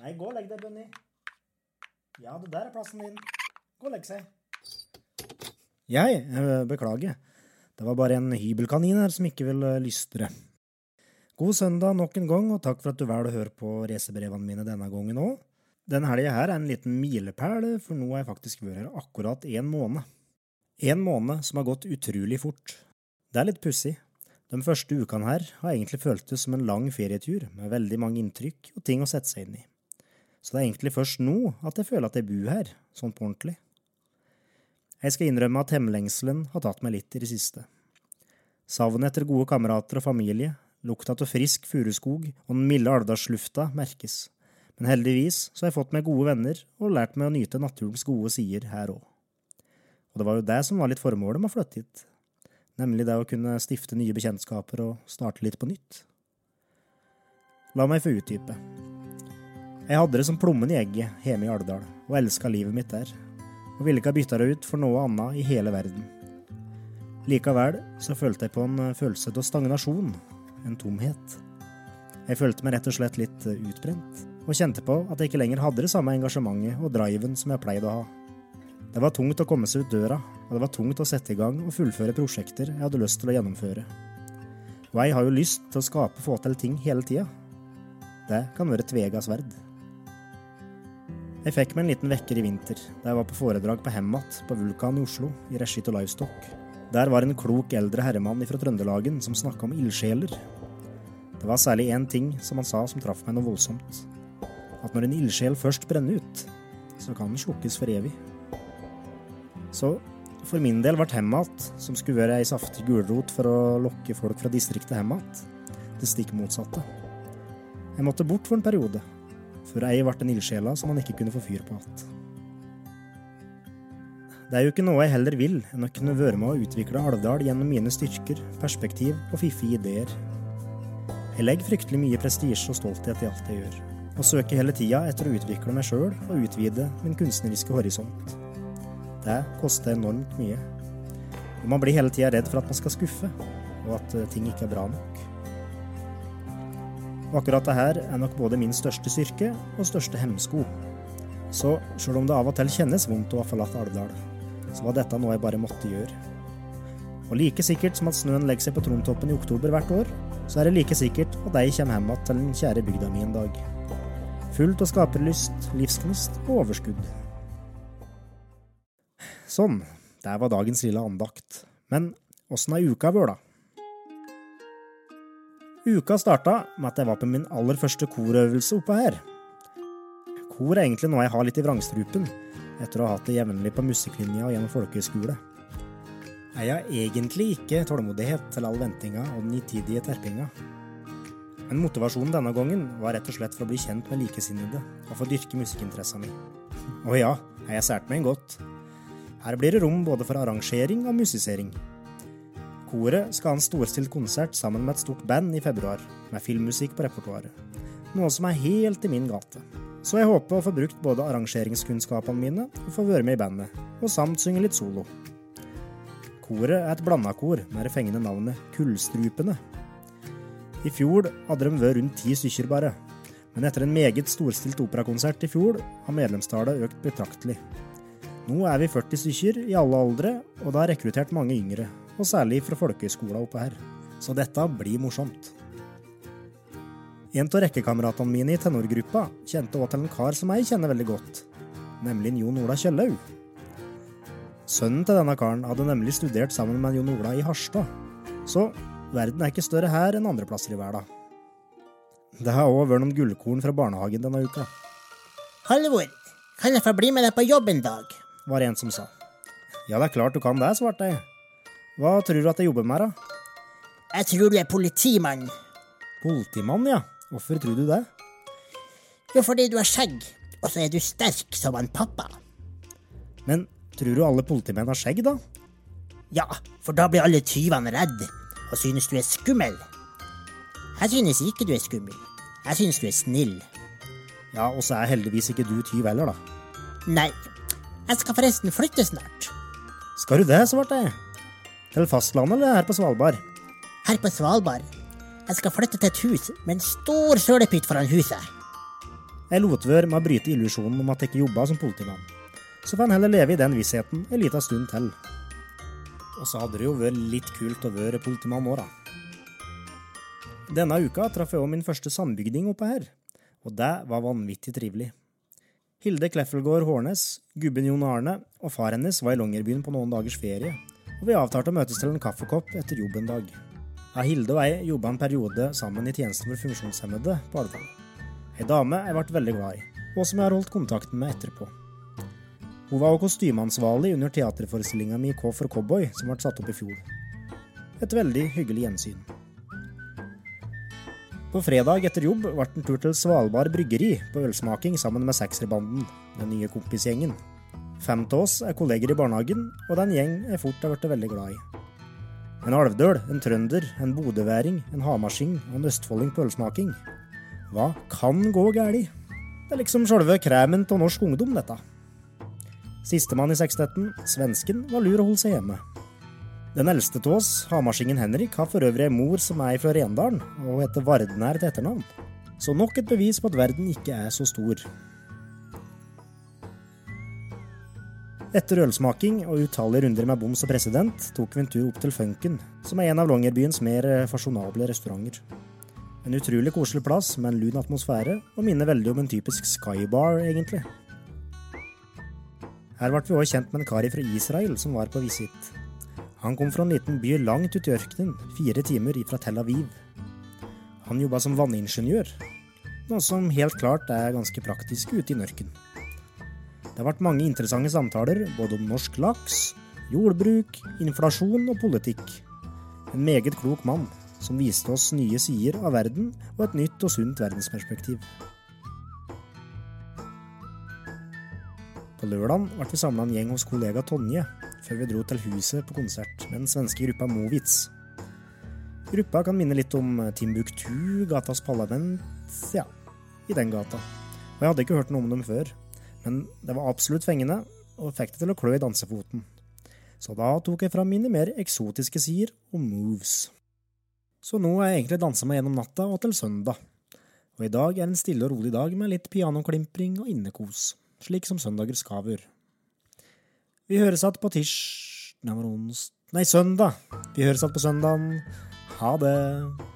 Nei, gå og legg deg, Bunny. Ja, det der er plassen din. Gå og legg seg. Jeg eh, beklager. Det var bare en hybelkanin her som ikke ville lystre. God søndag nok en gang, og takk for at du velger å høre på racerbrevene mine denne gangen òg. Denne helga her er en liten milepæl, for nå har jeg faktisk vært her akkurat én måned. En måned som har gått utrolig fort. Det er litt pussig. De første ukene her har egentlig føltes som en lang ferietur, med veldig mange inntrykk og ting å sette seg inn i. Så det er egentlig først nå at jeg føler at jeg bor her, sånn på ordentlig. Jeg skal innrømme at hemmelengselen har tatt meg litt i det siste. Savnet etter gode kamerater og familie, lukta av frisk furuskog og den milde alvdalslufta merkes. Men heldigvis så har jeg fått meg gode venner og lært meg å nyte naturens gode sider her òg. Og det var jo det som var litt formålet med å flytte hit, nemlig det å kunne stifte nye bekjentskaper og starte litt på nytt. La meg få utdype. Jeg hadde det som plommen i egget hjemme i Alvdal, og elska livet mitt der, og ville ikke ha bytta det ut for noe annet i hele verden. Likevel så følte jeg på en følelse av stagnasjon, en tomhet. Jeg følte meg rett og slett litt utbrent, og kjente på at jeg ikke lenger hadde det samme engasjementet og driven som jeg pleide å ha. Det var tungt å komme seg ut døra, og det var tungt å sette i gang og fullføre prosjekter jeg hadde lyst til å gjennomføre. Og jeg har jo lyst til å skape og få til ting hele tida. Det kan være tvega sverd. Jeg fikk meg en liten vekker i vinter, da jeg var på foredrag på Hemmat på Vulkan i Oslo, i regi av Livestock. Der var en klok eldre herremann fra Trøndelagen som snakka om ildsjeler. Det var særlig én ting som han sa som traff meg noe voldsomt. At når en ildsjel først brenner ut, så kan den slukkes for evig. Så for min del ble Hemmat, som skulle være ei saftig gulrot for å lokke folk fra distriktet Hemmat, det stikk motsatte. Jeg måtte bort for en periode, før ei ble den ildsjela som han ikke kunne få fyr på igjen. Det er jo ikke noe jeg heller vil enn å kunne være med å utvikle Alvdal gjennom mine styrker, perspektiv og fiffige ideer. Jeg legger fryktelig mye prestisje og stolthet i alt jeg gjør, og søker hele tida etter å utvikle meg sjøl og utvide min kunstneriske horisont. Det koster enormt mye. Og man blir hele tida redd for at man skal skuffe, og at eh, ting ikke er bra nok. Og akkurat det her er nok både min største styrke og største hemsko. Så sjøl om det av og til kjennes vondt å ha forlatt Alvdal, så var dette noe jeg bare måtte gjøre. Og like sikkert som at snøen legger seg på Trontoppen i oktober hvert år, så er det like sikkert at jeg kommer hjem igjen til den kjære bygda mi en dag. Fullt av skaperlyst, livsgnist og overskudd. Sånn, der var dagens lille andakt. Men åssen har uka vært, da? Uka starta med at jeg var på min aller første korøvelse oppe her. Kor er egentlig noe jeg har litt i vrangstrupen, etter å ha hatt det jevnlig på musikklinja og gjennom folkehøyskole. Jeg har egentlig ikke tålmodighet til all ventinga og den nitidige terpinga. Men motivasjonen denne gangen var rett og slett for å bli kjent med likesinnede og få dyrke musikkinteressa mi. Og ja, jeg har sært meg en godt. Her blir det rom både for arrangering og musisering. Koret skal ha en storstilt konsert sammen med et stort band i februar, med filmmusikk på repertoaret. Noe som er helt i min gate. Så jeg håper å få brukt både arrangeringskunnskapene mine og få være med i bandet, og samt synge litt solo. Koret er et blanda kor med det fengende navnet Kullstrupene. I fjor hadde de vært rundt ti stykker bare, men etter en meget storstilt operakonsert i fjor har medlemstallet økt betraktelig. Nå er vi 40 stykker i alle aldre, og det har rekruttert mange yngre, og særlig fra folkehøyskolen oppe her. Så dette blir morsomt. En av rekkekameratene mine i tenorgruppa kjente også til en kar som jeg kjenner veldig godt, nemlig Jon Ola Kjøllaug. Sønnen til denne karen hadde nemlig studert sammen med Jon Ola i Harstad, så verden er ikke større her enn andre plasser i verden. Det har òg vært noen gullkorn fra barnehagen denne uka. Halvor, kan jeg få bli med deg på jobb en dag? var det en som sa. Ja, det er klart du kan det, svarte jeg. Hva tror du at jeg jobber med, da? Jeg tror du er politimann. Politimann, ja. Hvorfor tror du det? Jo, fordi du har skjegg, og så er du sterk som en pappa. Men tror du alle politimenn har skjegg, da? Ja, for da blir alle tyvene redde og synes du er skummel. Jeg synes ikke du er skummel. Jeg synes du er snill. Ja, og så er heldigvis ikke du tyv heller, da. Nei, jeg skal forresten flytte snart. Skal du det, svarte jeg. Til fastlandet eller her på Svalbard? Her på Svalbard. Jeg skal flytte til et hus med en stor sølepytt foran huset. Jeg lot være med å bryte illusjonen om at jeg ikke jobba som politimann. Så får han heller leve i den vissheten en liten stund til. Og så hadde det jo vært litt kult å være politimann nå, da. Denne uka traff jeg òg min første sambygding oppe her, og det var vanvittig trivelig. Hilde Kleffelgård Hårnes, gubben Jon Arne og far hennes var i Longyearbyen på noen dagers ferie, og vi avtalte å møtes til en kaffekopp etter jobb en dag. Ja, Hilde og jeg jobba en periode sammen i tjenesten for funksjonshemmede på Alvdal. Ei dame jeg ble veldig glad i, og som jeg har holdt kontakten med etterpå. Hun var også kostymeansvarlig under teaterforestillinga mi K for cowboy, som ble satt opp i fjor. Et veldig hyggelig gjensyn. På fredag etter jobb ble det en tur til Svalbard bryggeri på ølsmaking sammen med Sekserbanden, den nye kompisgjengen. Fem av oss er kolleger i barnehagen, og det er en gjeng jeg fort har blitt veldig glad i. En alvdøl, en trønder, en bodøværing, en hamarsing og en østfolding på ølsmaking. Hva kan gå galt? Det er liksom sjølve kremen av norsk ungdom, dette. Sistemann i sekstetten, svensken, var lur å holde seg hjemme. Den eldste av oss, hamarsingen Henrik, har for øvrig ei mor som er fra Rendalen, og heter Vardnær til etternavn. Så nok et bevis på at verden ikke er så stor. Etter ølsmaking og utallige runder med boms og president, tok vi en tur opp til Funken, som er en av Longyearbyens mer fasjonable restauranter. En utrolig koselig plass med en lun atmosfære, og minner veldig om en typisk skybar, egentlig. Her ble vi også kjent med en kar fra Israel som var på visitt. Han kom fra en liten by langt ute i ørkenen, fire timer ifra Tel Aviv. Han jobba som vanningeniør, noe som helt klart er ganske praktisk ute i mørken. Det har vært mange interessante samtaler, både om norsk laks, jordbruk, inflasjon og politikk. En meget klok mann, som viste oss nye sider av verden og et nytt og sunt verdensperspektiv. På lørdag ble vi samla en gjeng hos kollega Tonje, før vi dro til huset på konsert med den svenske gruppa Movitz. Gruppa kan minne litt om Timbuktu, Gatas Parlament, ja, i den gata. Og jeg hadde ikke hørt noe om dem før, men det var absolutt fengende, og fikk det til å klø i dansefoten. Så da tok jeg fram mine mer eksotiske sider og moves. Så nå har jeg egentlig dansa meg gjennom natta og til søndag. Og i dag er en stille og rolig dag med litt pianoklimpring og innekos, slik som søndager skaver. Vi høres igjen på tirs... Nei, søndag. Vi høres igjen på søndagen. Ha det.